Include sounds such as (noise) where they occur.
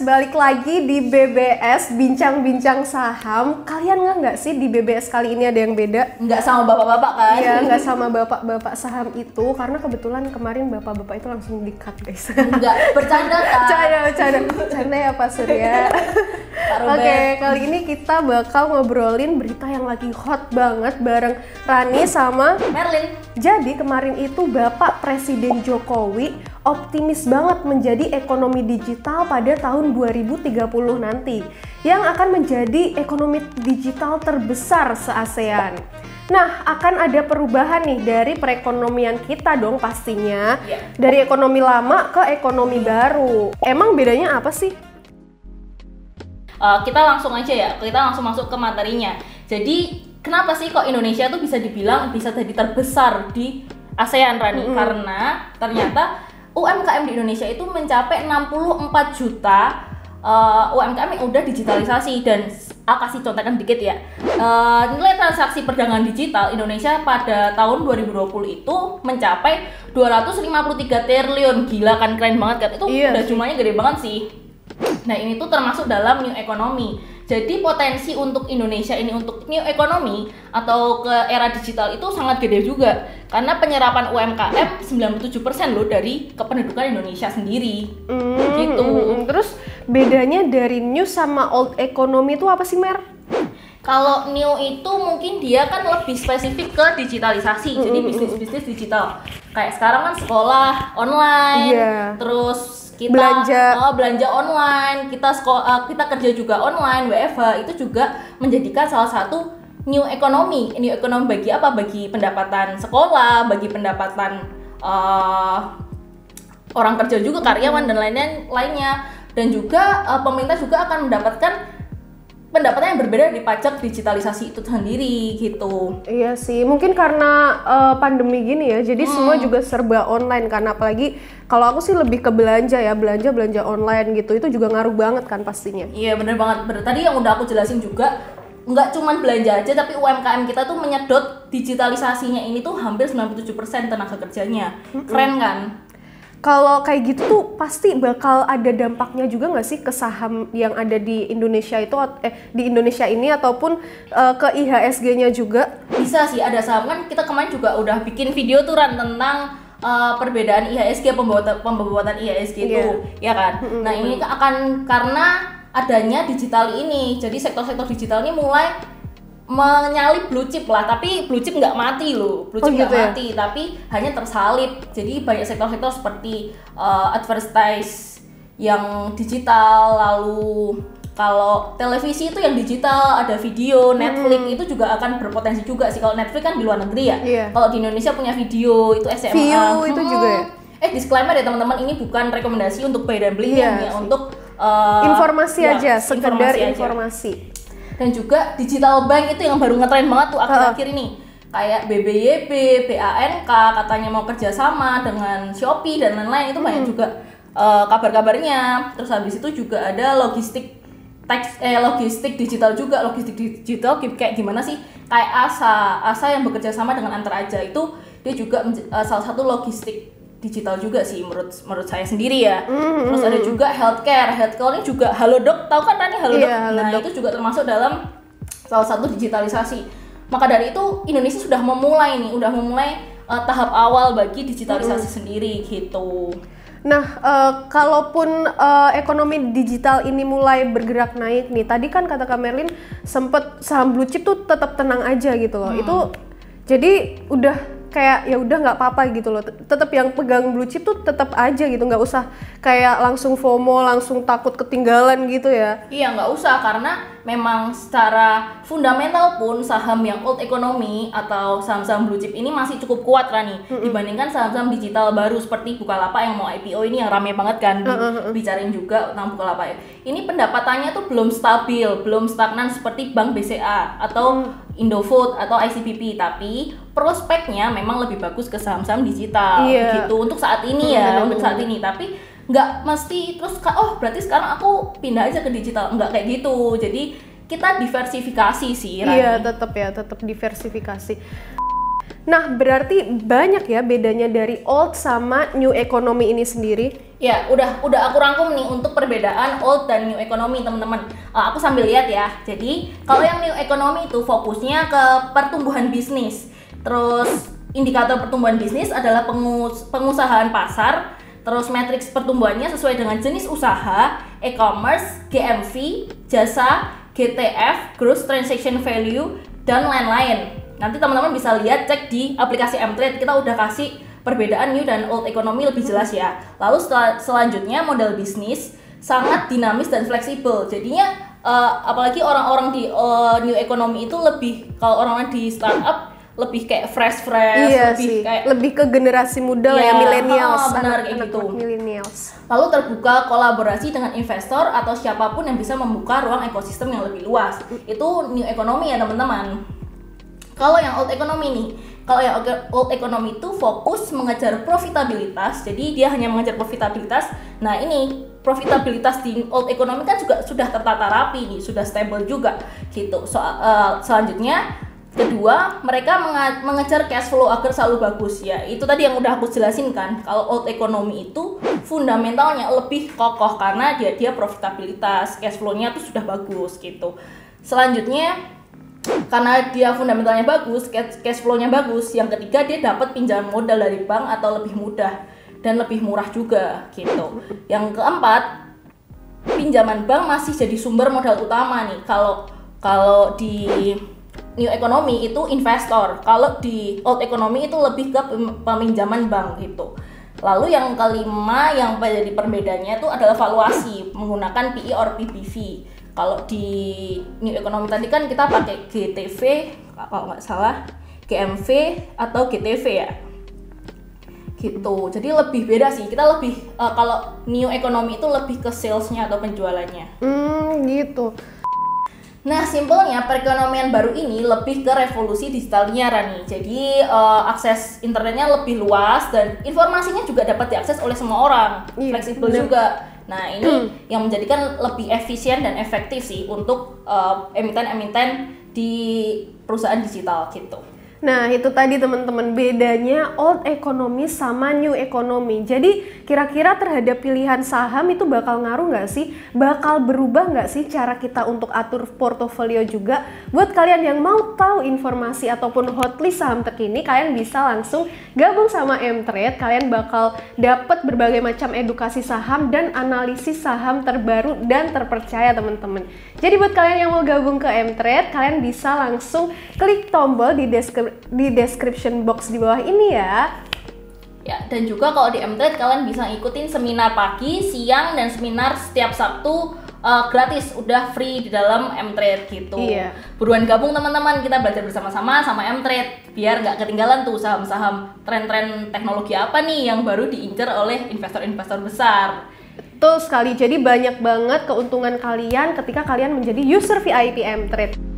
Bebers balik lagi di BBS bincang-bincang saham. Kalian nggak nggak sih di BBS kali ini ada yang beda? Nggak sama bapak-bapak kan? Iya, nggak sama bapak-bapak saham itu karena kebetulan kemarin bapak-bapak itu langsung di-cut guys. Nggak, bercanda kan? Bercanda, bercanda, bercanda ya Pak Surya. (laughs) Oke, Robert. kali ini kita bakal ngobrolin berita yang lagi hot banget bareng Rani sama Merlin, Jadi kemarin itu Bapak Presiden Jokowi optimis banget menjadi ekonomi digital pada tahun 2030 nanti yang akan menjadi ekonomi digital terbesar se-ASEAN. Nah, akan ada perubahan nih dari perekonomian kita dong pastinya. Iya. Dari ekonomi lama ke ekonomi baru. Emang bedanya apa sih? Uh, kita langsung aja ya, kita langsung masuk ke materinya. Jadi kenapa sih kok Indonesia tuh bisa dibilang bisa jadi terbesar di ASEAN Rani? Karena ternyata UMKM di Indonesia itu mencapai 64 juta uh, UMKM yang udah digitalisasi dan aku kasih contohkan dikit ya. Uh, nilai transaksi perdagangan digital Indonesia pada tahun 2020 itu mencapai 253 triliun. Gila kan keren banget kan? Itu Iya udah jumlahnya gede banget sih. Nah ini tuh termasuk dalam new economy. Jadi potensi untuk Indonesia ini untuk new economy atau ke era digital itu sangat gede juga karena penyerapan UMKM 97% loh dari kependudukan Indonesia sendiri. Hmm, Gitu. hmm, hmm. Terus bedanya dari new sama old economy itu apa sih, Mer? Kalau new itu mungkin dia kan lebih spesifik ke digitalisasi, jadi bisnis-bisnis digital. Kayak sekarang kan sekolah online, Iya. terus kita Belanja. oh, belanja online, kita sekolah, kita kerja juga online, WFH itu juga menjadikan salah satu new economy. New economy bagi apa? Bagi pendapatan sekolah, bagi pendapatan eh, orang kerja juga karyawan dan lainnya lainnya dan juga eh, pemerintah juga akan mendapatkan pendapatan yang berbeda dari pajak digitalisasi itu sendiri gitu. Iya sih, mungkin karena eh, pandemi gini ya, jadi semua juga serba online kan. Apalagi kalau aku sih lebih ke belanja ya, belanja belanja online gitu, itu juga ngaruh banget kan pastinya. Iya bener banget. Bener. Tadi yang udah aku jelasin juga nggak cuman belanja aja tapi UMKM kita tuh menyedot digitalisasinya ini tuh hampir 97% tenaga kerjanya. Keren kan? Kalau kayak gitu tuh pasti bakal ada dampaknya juga nggak sih ke saham yang ada di Indonesia itu, eh di Indonesia ini ataupun eh, ke IHSG-nya juga? Bisa sih ada saham kan kita kemarin juga udah bikin video tuh Ran tentang uh, perbedaan IHSG pembuatan pembuatan IHSG itu ya kan. Nah, ini akan karena adanya digital ini. Jadi sektor-sektor digital ini mulai menyalip blue chip lah, tapi blue chip nggak mati loh, blue Oh, chip nggak gitu ya? mati, tapi hanya tersalip. Jadi banyak sektor-sektor seperti uh, advertise yang digital, lalu kalau televisi itu yang digital, ada video, Netflix itu juga akan berpotensi juga sih. Kalau Netflix kan di luar negeri ya. Iya. Kalau di Indonesia punya video itu SMA. View itu Hmm. juga ya? Eh disclaimer ya teman-teman, ini bukan rekomendasi untuk buy dan beli Iya ya, untuk uh, informasi ya, aja, sekedar aja. informasi. Dan juga digital bank itu yang baru ngetren banget tuh akhir-akhir ini. Kayak BBYB, BANK katanya mau kerjasama dengan Shopee dan lain-lain. Itu banyak juga uh, kabar-kabarnya. Terus habis itu juga ada logistik teks eh logistik digital juga. Logistik digital kayak gimana sih? Kayak Asa Asa yang bekerja sama dengan Antar Aja. Itu dia juga uh, salah satu logistik digital juga sih menurut menurut saya sendiri ya. Terus ada juga healthcare. Healthcare ini juga Halodoc tahu kan Rani Halodoc Iya, nah Halodoc. itu juga termasuk dalam salah satu digitalisasi. Maka dari itu Indonesia sudah memulai nih udah memulai uh, tahap awal bagi digitalisasi sendiri gitu. Nah, eh, kalaupun eh, ekonomi digital ini mulai bergerak naik nih, tadi kan kata Kak Merlin sempet saham blue chip tuh tetap tenang aja gitu loh. Itu jadi udah kayak ya udah nggak apa-apa gitu loh. Tetap yang pegang blue chip tuh tetap aja gitu, nggak usah kayak langsung FOMO, langsung takut ketinggalan gitu ya. Iya nggak usah karena memang secara fundamental pun saham yang old economy atau saham-saham blue chip ini masih cukup kuat Rani dibandingkan saham-saham digital baru seperti Bukalapak yang mau IPO ini yang rame banget kan dibicarain juga tentang Bukalapak. Ini pendapatannya tuh belum stabil, belum stagnan seperti Bank BCA atau Indofood atau ICBP tapi prospeknya memang lebih bagus ke saham-saham digital Iya. gitu untuk saat ini ya untuk saat ini tapi nggak mesti terus oh berarti sekarang aku pindah aja ke digital nggak kayak gitu jadi kita diversifikasi sih Rani. Iya, tetap ya, tetap diversifikasi. Nah, berarti banyak ya bedanya dari old sama new economy ini sendiri. Ya, udah udah aku rangkum nih untuk perbedaan old dan new economy, teman-teman. Uh, aku sambil lihat ya. Jadi, kalau yang new economy itu fokusnya ke pertumbuhan bisnis. Terus indikator pertumbuhan bisnis adalah pengus pengusahaan pasar, terus matriks pertumbuhannya sesuai dengan jenis usaha, e-commerce, GMV, jasa, GTF, gross transaction value dan lain-lain. Nanti teman-teman bisa lihat cek di aplikasi Mtrade kita udah kasih perbedaan new dan old economy lebih jelas ya. Lalu setelah, selanjutnya model bisnis sangat dinamis dan fleksibel. Jadinya uh, apalagi orang-orang di uh, new economy itu lebih kalau orang-orang di startup lebih kayak fresh fresh iya lebih sih. kayak lebih ke generasi muda Iya, ya millennials ha, benar, kayak gitu. millennials lalu terbuka kolaborasi dengan investor atau siapa pun yang bisa membuka ruang ekosistem yang lebih luas itu new economy ya teman-teman kalau yang old economy nih kalau yang old- economy itu fokus mengejar profitabilitas jadi dia hanya mengejar profitabilitas. Nah ini profitabilitas di old economy kan juga sudah tertata rapi nih sudah stable juga gitu. Soal eh, selanjutnya kedua mereka mengejar cash flow agar selalu bagus. Ya itu tadi yang udah aku jelasin kan kalau old economy itu fundamentalnya lebih kokoh karena dia dia profitabilitas cash flow-nya tuh sudah bagus gitu. Selanjutnya karena dia fundamentalnya bagus cash flow-nya bagus yang ketiga dia dapat pinjaman modal dari bank atau lebih mudah dan lebih murah juga gitu. Yang keempat pinjaman bank masih jadi sumber modal utama nih. Kalau kalau di new economy itu investor. Kalau di old economy itu lebih ke pem- peminjaman bank gitu. Lalu yang kelima yang menjadi perbedaannya itu adalah valuasi menggunakan PE or PBV kalau di new economy tadi kan kita pakai GTV kalau nggak salah GMV atau GTV ya gitu jadi lebih beda sih kita lebih eh, kalau new economy itu lebih ke salesnya atau penjualannya hmm gitu Nah, simpelnya perekonomian baru ini lebih ke revolusi digital nyiaran nih. Jadi eh, akses internetnya lebih luas dan informasinya juga dapat diakses oleh semua orang. Iya, Fleksibel bener. juga. Nah, ini yang menjadikan lebih efisien dan efektif sih untuk eh, emiten-emiten di perusahaan digital gitu. Nah, itu tadi teman-teman bedanya old economy sama new economy. Jadi, kira-kira terhadap pilihan saham itu bakal ngaruh nggak sih? Bakal berubah nggak sih cara kita untuk atur portofolio juga? Buat kalian yang mau tahu informasi ataupun hotlist saham terkini, kalian bisa langsung gabung sama Mtrade. Kalian bakal dapat berbagai macam edukasi saham dan analisis saham terbaru dan terpercaya, teman-teman. Jadi buat kalian yang mau gabung ke Mtrade, kalian bisa langsung klik tombol di deskripsi di description box di bawah ini ya. Ya, dan juga kalau di Mtrade kalian bisa ikutin seminar pagi, siang, dan seminar setiap Sabtu eh, gratis, udah free di dalam Mtrade gitu. Iya. Buruan gabung teman-teman, kita belajar bersama-sama sama Mtrade biar nggak ketinggalan tuh saham-saham tren-tren teknologi apa nih yang baru diincar oleh investor-investor besar. Betul sekali. Jadi banyak banget keuntungan kalian ketika kalian menjadi user VIP Mtrade.